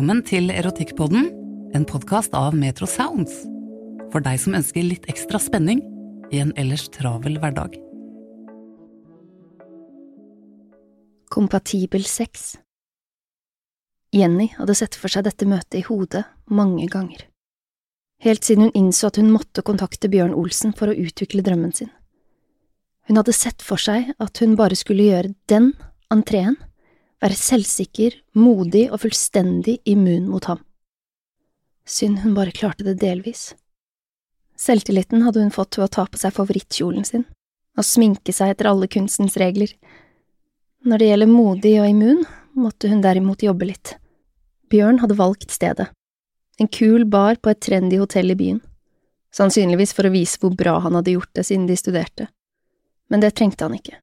Velkommen til Erotikkpodden, en podkast av Metro Sounds. For deg som ønsker litt ekstra spenning i en ellers travel hverdag. Kompatibel sex Jenny hadde sett for seg dette møtet i hodet mange ganger. Helt siden hun innså at hun måtte kontakte Bjørn Olsen for å utvikle drømmen sin. Hun hadde sett for seg at hun bare skulle gjøre den entreen, være selvsikker, modig og fullstendig immun mot ham. Synd hun bare klarte det delvis. Selvtilliten hadde hun fått ved å ta på seg favorittkjolen sin, og sminke seg etter alle kunstens regler. Når det gjelder modig og immun, måtte hun derimot jobbe litt. Bjørn hadde valgt stedet. En kul bar på et trendy hotell i byen. Sannsynligvis for å vise hvor bra han hadde gjort det siden de studerte. Men det trengte han ikke.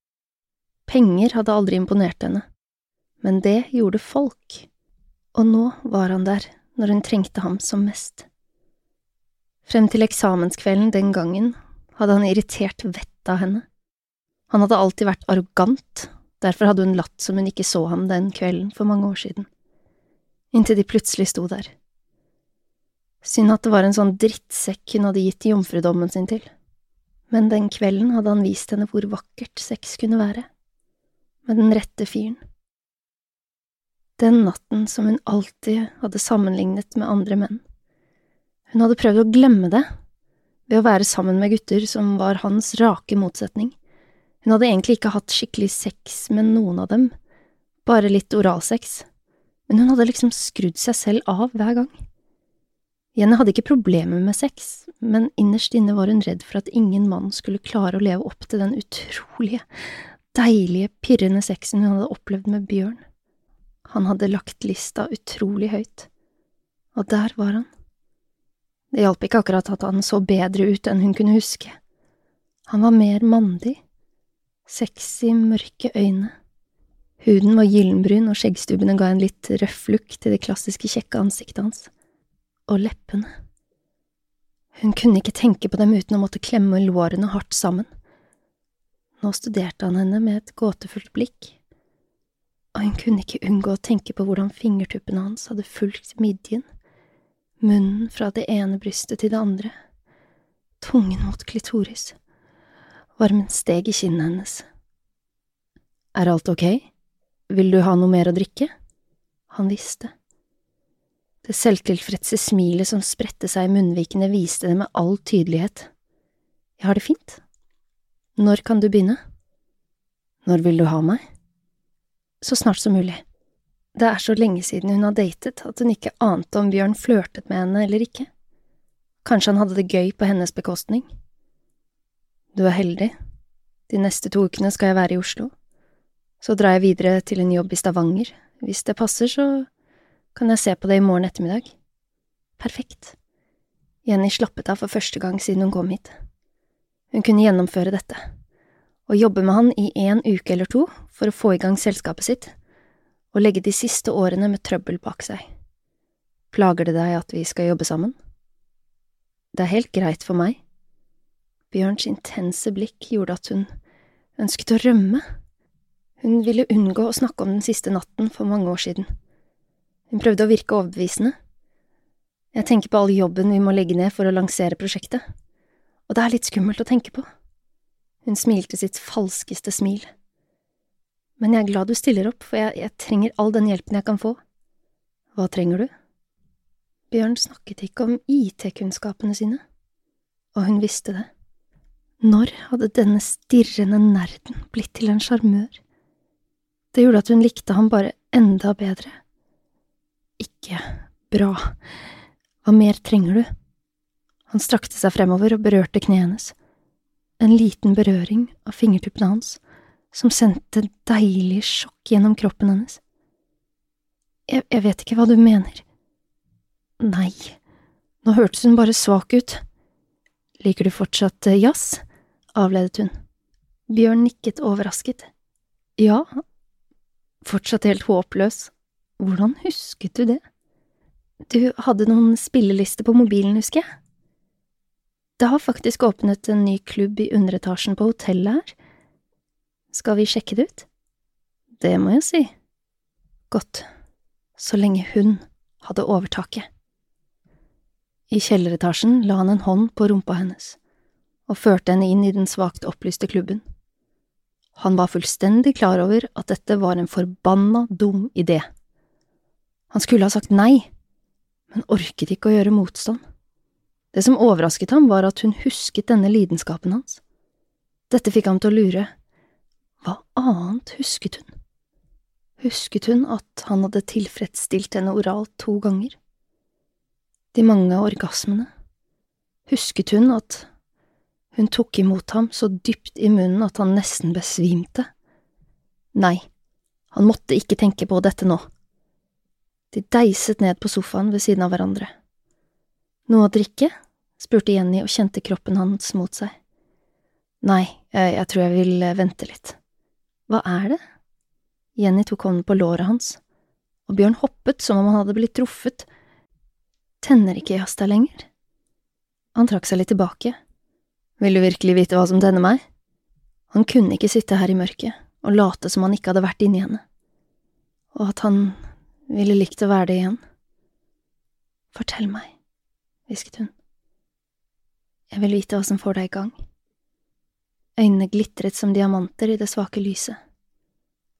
Penger hadde aldri imponert henne. Men det gjorde folk. Og nå var han der når hun trengte ham som mest. Frem til eksamenskvelden den gangen hadde han irritert vettet av henne. Han hadde alltid vært arrogant, derfor hadde hun latt som hun ikke så ham den kvelden for mange år siden, inntil de plutselig sto der. Synd at det var en sånn drittsekk hun hadde gitt jomfrudommen sin til, men den kvelden hadde han vist henne hvor vakkert sex kunne være, med den rette fyren. Den natten som hun alltid hadde sammenlignet med andre menn. Hun hadde prøvd å glemme det ved å være sammen med gutter som var hans rake motsetning. Hun hadde egentlig ikke hatt skikkelig sex med noen av dem, bare litt oralsex, men hun hadde liksom skrudd seg selv av hver gang. Jenny hadde ikke problemer med sex, men innerst inne var hun redd for at ingen mann skulle klare å leve opp til den utrolige, deilige, pirrende sexen hun hadde opplevd med Bjørn. Han hadde lagt lista utrolig høyt, og der var han. Det hjalp ikke akkurat at han så bedre ut enn hun kunne huske. Han var mer mandig, sexy, mørke øyne. Huden var gyllenbrun, og skjeggstubbene ga en litt røff look til det klassiske kjekke ansiktet hans. Og leppene. Hun kunne ikke tenke på dem uten å måtte klemme lårene hardt sammen. Nå studerte han henne med et gåtefullt blikk, og hun kunne ikke unngå å tenke på hvordan fingertuppene hans hadde fulgt midjen, munnen fra det ene brystet til det andre, tungen mot klitoris, varmen steg i kinnet hennes. Er alt ok? Vil du ha noe mer å drikke? Han visste. Det selvtilfredse smilet som spredte seg i munnvikene, viste det med all tydelighet. Jeg har det fint. Når kan du begynne? Når vil du ha meg? Så snart som mulig. Det er så lenge siden hun har datet at hun ikke ante om Bjørn flørtet med henne eller ikke. Kanskje han hadde det gøy på hennes bekostning. Du er heldig. De neste to ukene skal jeg være i Oslo. Så drar jeg videre til en jobb i Stavanger. Hvis det passer, så kan jeg se på det i morgen ettermiddag. Perfekt. Jenny slappet av for første gang siden hun kom hit. Hun kunne gjennomføre dette og jobbe med han i en uke eller to for å få i gang selskapet sitt, og legge de siste årene med trøbbel bak seg. Plager det deg at vi skal jobbe sammen? Det er helt greit for meg. Bjørns intense blikk gjorde at hun ønsket å rømme. Hun ville unngå å snakke om den siste natten for mange år siden. Hun prøvde å virke overbevisende. Jeg tenker på all jobben vi må legge ned for å lansere prosjektet, og det er litt skummelt å tenke på. Hun smilte sitt falskeste smil. Men jeg er glad du stiller opp, for jeg, jeg trenger all den hjelpen jeg kan få. Hva trenger du? Bjørn snakket ikke om IT-kunnskapene sine, og hun visste det. Når hadde denne stirrende nerden blitt til en sjarmør? Det gjorde at hun likte ham bare enda bedre. Ikke bra. Hva mer trenger du? Han strakte seg fremover og berørte kneet hennes. En liten berøring av fingertuppene hans som sendte deilig sjokk gjennom kroppen hennes. Jeg, jeg vet ikke hva du mener. Nei, nå hørtes hun bare svak ut. Liker du fortsatt eh, jazz? avledet hun. Bjørn nikket overrasket. Ja, fortsatt helt håpløs. Hvordan husket du det? Du hadde noen spillelister på mobilen, husker jeg. Det har faktisk åpnet en ny klubb i underetasjen på hotellet her. Skal vi sjekke det ut? Det må jeg si. Godt, så lenge hun hadde overtaket. I kjelleretasjen la han en hånd på rumpa hennes og førte henne inn i den svakt opplyste klubben. Han var fullstendig klar over at dette var en forbanna dum idé. Han skulle ha sagt nei, men orket ikke å gjøre motstand. Det som overrasket ham, var at hun husket denne lidenskapen hans. Dette fikk ham til å lure. Hva annet husket hun? Husket hun at han hadde tilfredsstilt henne oralt to ganger? De mange orgasmene? Husket hun at hun tok imot ham så dypt i munnen at han nesten besvimte. Nei, han måtte ikke tenke på dette nå. De deiset ned på sofaen ved siden av hverandre. Noe å drikke? Spurte Jenny og kjente kroppen hans mot seg. Nei, jeg, tror jeg vil eh, vente litt. Hva er det? Jenny tok hånden på låret hans, og Bjørn hoppet som om han hadde blitt truffet. Tenner ikke deg lenger? Han trakk seg litt tilbake. Vil du virkelig vite hva som tenner meg? Han kunne ikke sitte her i mørket og late som han ikke hadde vært inni henne, og at han ville likt å være det igjen. Fortell meg, hvisket hun. Jeg vil vite hva som får deg i gang. Øynene glitret som diamanter i det svake lyset.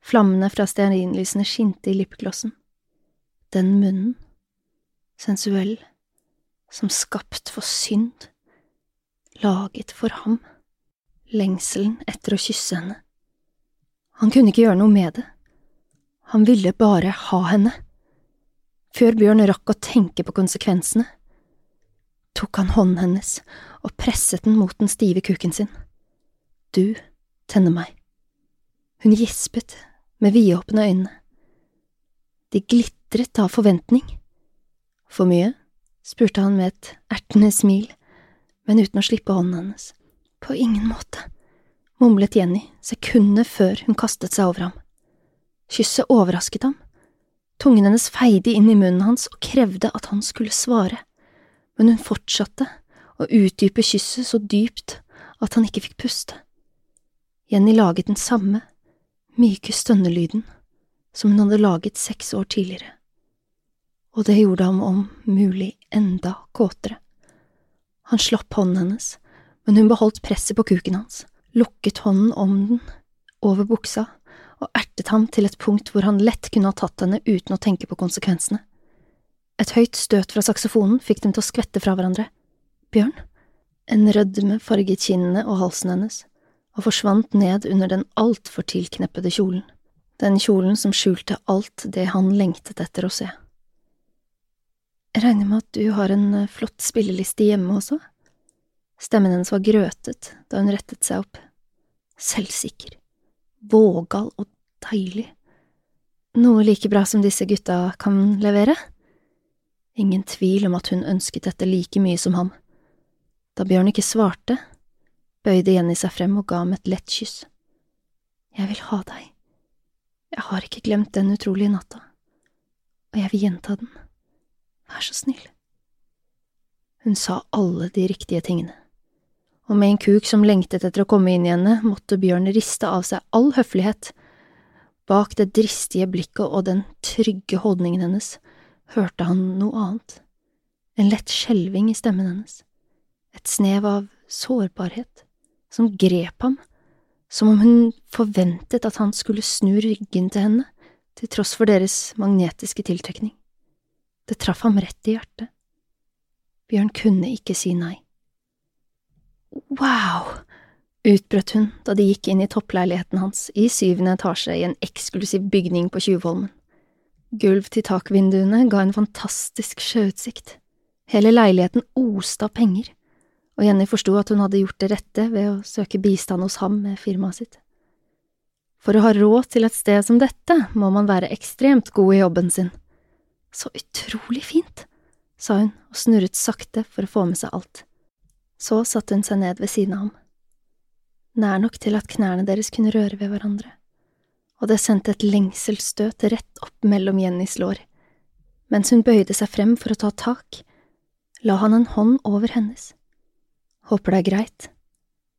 Flammene fra stearinlysene skinte i lipglossen. Den munnen, sensuell, som skapt for synd laget for ham, lengselen etter å kysse henne. Han kunne ikke gjøre noe med det, han ville bare ha henne. Før Bjørn rakk å tenke på konsekvensene, tok han hånden hennes og presset den mot den stive kuken sin. Du tenner meg. Hun gispet med vidåpne øyne. De glitret av forventning. For mye? spurte han med et ertende smil men uten å slippe hånden hennes. På ingen måte, mumlet Jenny sekundet før hun kastet seg over ham. Kysset overrasket ham. Tungen hennes feide inn i munnen hans og krevde at han skulle svare, men hun fortsatte å utdype kysset så dypt at han ikke fikk puste. Jenny laget den samme, myke stønnelyden som hun hadde laget seks år tidligere, og det gjorde ham om mulig enda kåtere. Han slapp hånden hennes, men hun beholdt presset på kuken hans, lukket hånden om den, over buksa, og ertet ham til et punkt hvor han lett kunne ha tatt henne uten å tenke på konsekvensene. Et høyt støt fra saksofonen fikk dem til å skvette fra hverandre. Bjørn? En rødme farget kinnene og halsen hennes, og forsvant ned under den altfor tilkneppede kjolen, den kjolen som skjulte alt det han lengtet etter å se. Jeg regner med at du har en eh, flott spilleliste hjemme også? Stemmen hennes var grøtet da hun rettet seg opp. Selvsikker, vågal og deilig. Noe like bra som disse gutta kan levere? Ingen tvil om at hun ønsket dette like mye som ham. Da Bjørn ikke svarte, bøyde Jenny seg frem og ga ham et lett kyss. Jeg vil ha deg. Jeg har ikke glemt den utrolige natta, og jeg vil gjenta den. Vær så snill. Hun sa alle de riktige tingene, og med en kuk som lengtet etter å komme inn i henne, måtte Bjørn riste av seg all høflighet. Bak det dristige blikket og den trygge holdningen hennes hørte han noe annet, en lett skjelving i stemmen hennes, et snev av sårbarhet som grep ham som om hun forventet at han skulle snu ryggen til henne, til tross for deres magnetiske tiltrekning. Det traff ham rett i hjertet. Bjørn kunne ikke si nei. Wow! utbrøt hun da de gikk inn i toppleiligheten hans i syvende etasje i en eksklusiv bygning på Tjuvholmen. Gulv til takvinduene ga en fantastisk sjøutsikt. Hele leiligheten oste av penger og Jenny forsto at hun hadde gjort det rette ved å søke bistand hos ham med firmaet sitt. For å ha råd til et sted som dette må man være ekstremt god i jobben sin. Så utrolig fint, sa hun og snurret sakte for å få med seg alt. Så satte hun seg ned ved siden av ham. Nær nok til at knærne deres kunne røre ved hverandre, og det sendte et lengselsstøt rett opp mellom Jennys lår. Mens hun bøyde seg frem for å ta tak, la han en hånd over hennes Håper det er greit.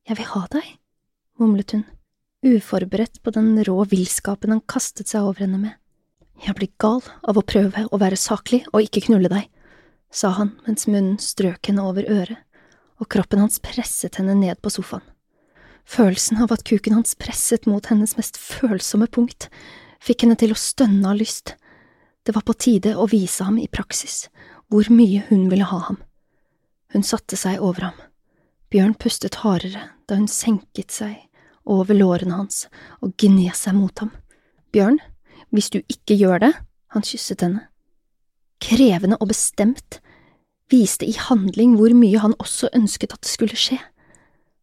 Jeg vil ha deg, mumlet hun, uforberedt på den rå villskapen han kastet seg over henne med. Jeg blir gal av å prøve å være saklig og ikke knulle deg, sa han mens munnen strøk henne over øret, og kroppen hans presset henne ned på sofaen. Følelsen av at kuken hans presset mot hennes mest følsomme punkt, fikk henne til å stønne av lyst. Det var på tide å vise ham i praksis hvor mye hun ville ha ham. Hun satte seg over ham. Bjørn pustet hardere da hun senket seg over lårene hans og gned seg mot ham. Bjørn, hvis du ikke gjør det, han kysset henne. Krevende og bestemt, viste i handling hvor mye han også ønsket at det skulle skje.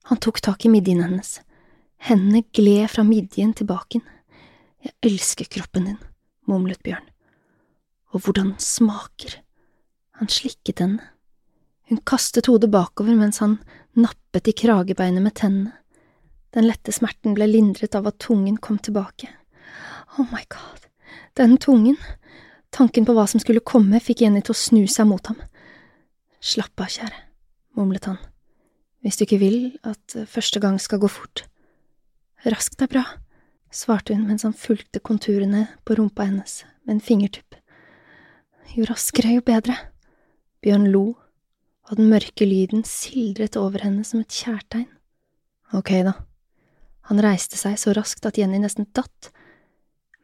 Han tok tak i midjen hennes. Hendene gled fra midjen til baken. Jeg elsker kroppen din, mumlet Bjørn. Og hvordan den smaker. Han slikket henne. Hun kastet hodet bakover mens han nappet i kragebeinet med tennene. Den lette smerten ble lindret av at tungen kom tilbake. Oh my god, den tungen! Tanken på hva som skulle komme, fikk Jenny til å snu seg mot ham. Slapp av, kjære, mumlet han, hvis du ikke vil at første gang skal gå fort. Raskt er bra, svarte hun mens han fulgte konturene på rumpa hennes med en fingertupp. Jo raskere, jo bedre. Bjørn lo og den mørke lyden sildret over henne som et kjærtegn. Ok, da. Han reiste seg så raskt at Jenny nesten datt,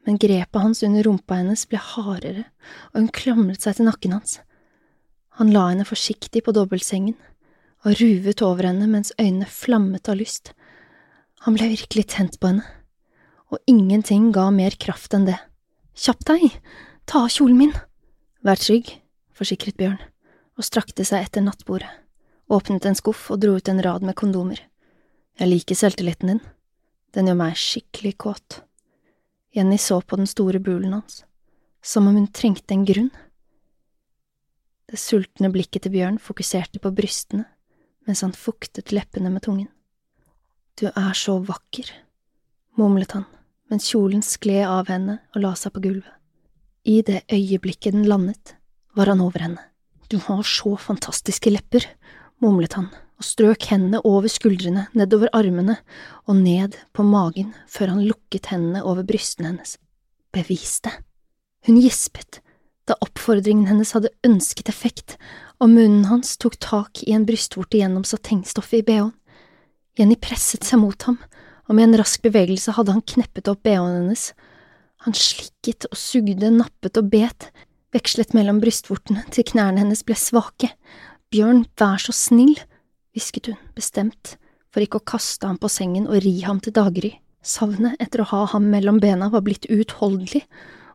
men grepet hans under rumpa hennes ble hardere, og hun klamret seg til nakken hans. Han la henne forsiktig på dobbeltsengen og ruvet over henne mens øynene flammet av lyst. Han ble virkelig tent på henne, og ingenting ga mer kraft enn det. Kjapp deg, ta av kjolen min. Vær trygg, forsikret Bjørn og strakte seg etter nattbordet, åpnet en skuff og dro ut en rad med kondomer. Jeg liker selvtilliten din, den gjør meg skikkelig kåt. Jenny så på den store bulen hans, som om hun trengte en grunn. Det sultne blikket til Bjørn fokuserte på brystene mens han fuktet leppene med tungen. Du er så vakker, mumlet han mens kjolen skled av henne og la seg på gulvet. I det øyeblikket den landet, var han over henne. Du har så fantastiske lepper, mumlet han og strøk hendene over skuldrene, nedover armene og ned på magen før han lukket hendene over brystene hennes. Bevis det. Hun gispet da oppfordringen hennes hadde ønsket effekt, og munnen hans tok tak i en brystvorte gjennom satengstoffet i bh-en. Jenny presset seg mot ham, og med en rask bevegelse hadde han kneppet opp bh-en hennes. Han slikket og sugde, nappet og bet, vekslet mellom brystvortene til knærne hennes ble svake. Bjørn, vær så snill, hvisket hun, bestemt, for ikke å kaste ham på sengen og ri ham til daggry. Savnet etter å ha ham mellom bena var blitt uutholdelig,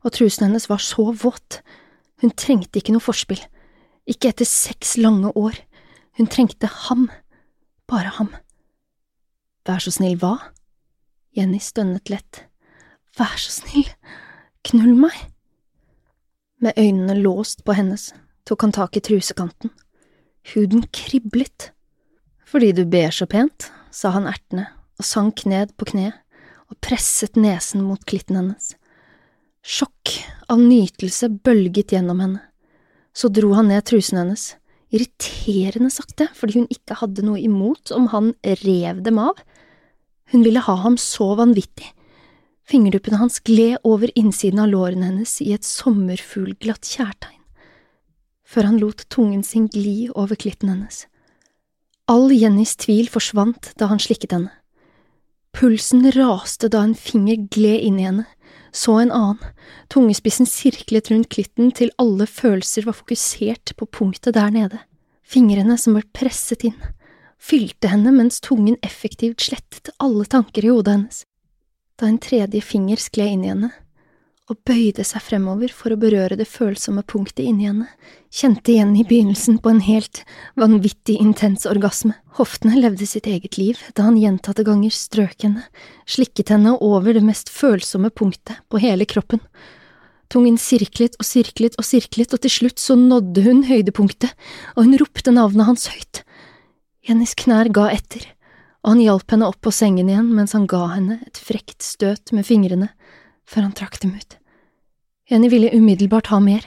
og trusen hennes var så våt. Hun trengte ikke noe forspill, ikke etter seks lange år. Hun trengte ham, bare ham. Vær så snill, hva? Jenny stønnet lett. Vær så snill, knull meg. Med øynene låst på hennes tok han tak i trusekanten. Huden kriblet. Fordi du ber så pent, sa han ertende og sank ned på kne og presset nesen mot klitten hennes. Sjokk av nytelse bølget gjennom henne. Så dro han ned trusen hennes, irriterende sakte fordi hun ikke hadde noe imot om han rev dem av. Hun ville ha ham så vanvittig. Fingerduppene hans gled over innsiden av lårene hennes i et sommerfuglglatt kjærtegn, før han lot tungen sin gli over klitten hennes. All Jennys tvil forsvant da han slikket henne. Pulsen raste da en finger gled inn i henne, så en annen, tungespissen sirklet rundt klitten til alle følelser var fokusert på punktet der nede. Fingrene som ble presset inn, fylte henne mens tungen effektivt slettet alle tanker i hodet hennes. Da en tredje finger skled inn i henne og bøyde seg fremover for å berøre det følsomme punktet inni henne, kjente igjen i begynnelsen på en helt vanvittig intens orgasme. Hoftene levde sitt eget liv da han gjentatte ganger strøk henne, slikket henne over det mest følsomme punktet på hele kroppen. Tungen sirklet og sirklet og sirklet, og til slutt så nådde hun høydepunktet, og hun ropte navnet hans høyt. Jennys knær ga etter, og han hjalp henne opp på sengen igjen mens han ga henne et frekt støt med fingrene før han trakk dem ut. Jenny ville umiddelbart ha mer.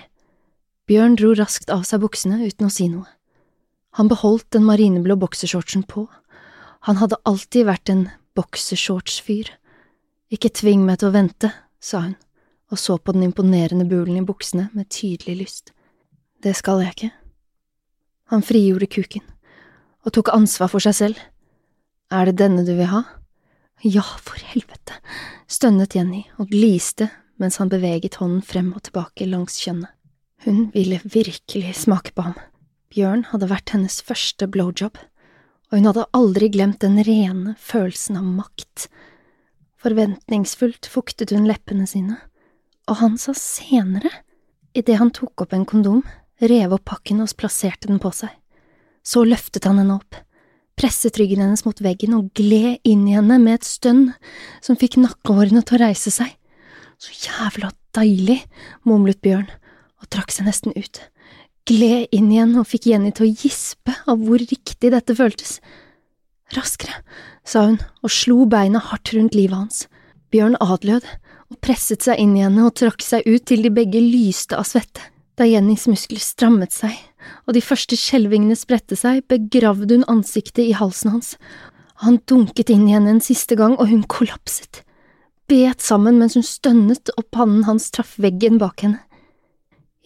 Bjørn dro raskt av seg buksene uten å si noe. Han beholdt den marineblå boksershortsen på. Han hadde alltid vært en boksershortsfyr. Ikke tving meg til å vente, sa hun, og så på den imponerende bulen i buksene med tydelig lyst. Det skal jeg ikke. Han frigjorde kuken, og tok ansvar for seg selv. Er det denne du vil ha? Ja, for helvete, stønnet Jenny og gliste mens han beveget hånden frem og tilbake langs kjønnet. Hun ville virkelig smake på ham. Bjørn hadde vært hennes første blowjob, og hun hadde aldri glemt den rene følelsen av makt. Forventningsfullt fuktet hun leppene sine, og han sa senere, idet han tok opp en kondom, rev opp pakken og plasserte den på seg. Så løftet han henne opp presset ryggen hennes mot veggen og gled inn i henne med et stønn som fikk nakkehårene til å reise seg. Så jævla deilig, mumlet Bjørn og trakk seg nesten ut, gled inn igjen og fikk Jenny til å gispe av hvor riktig dette føltes. Raskere, sa hun og slo beina hardt rundt livet hans. Bjørn adlød og presset seg inn i henne og trakk seg ut til de begge lyste av svette. Da Jennys muskler strammet seg og de første skjelvingene spredte seg, begravde hun ansiktet i halsen hans. Han dunket inn i henne en siste gang, og hun kollapset, bet sammen mens hun stønnet og pannen hans traff veggen bak henne.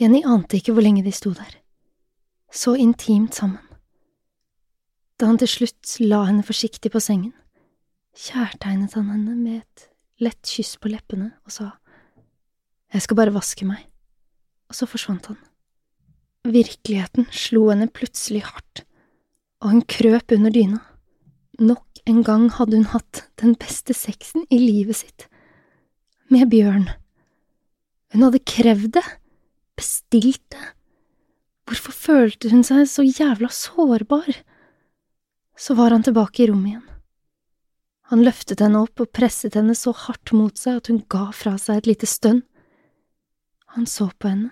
Jenny ante ikke hvor lenge de sto der. Så intimt sammen. Da han til slutt la henne forsiktig på sengen, kjærtegnet han henne med et lett kyss på leppene og sa, Jeg skal bare vaske meg, og så forsvant han. Virkeligheten slo henne plutselig hardt, og hun krøp under dyna. Nok en gang hadde hun hatt den beste sexen i livet sitt, med Bjørn. Hun hadde krevd det, bestilt det. Hvorfor følte hun seg så jævla sårbar? Så var han tilbake i rommet igjen. Han løftet henne opp og presset henne så hardt mot seg at hun ga fra seg et lite stønn. Han så på henne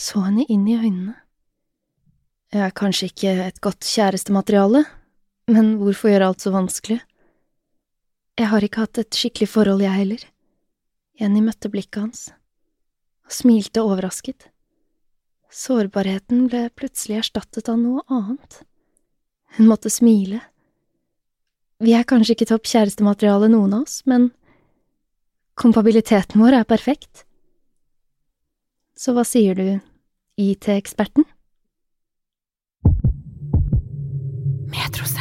så henne inn i øynene. Jeg er kanskje ikke et godt kjærestemateriale, men hvorfor gjøre alt så vanskelig? Jeg har ikke hatt et skikkelig forhold, jeg heller. Jenny møtte blikket hans og smilte overrasket. Sårbarheten ble plutselig erstattet av noe annet. Hun måtte smile. Vi er kanskje ikke topp kjærestemateriale, noen av oss, men kompabiliteten vår er perfekt. Så hva sier du, IT-eksperten. Metrosen.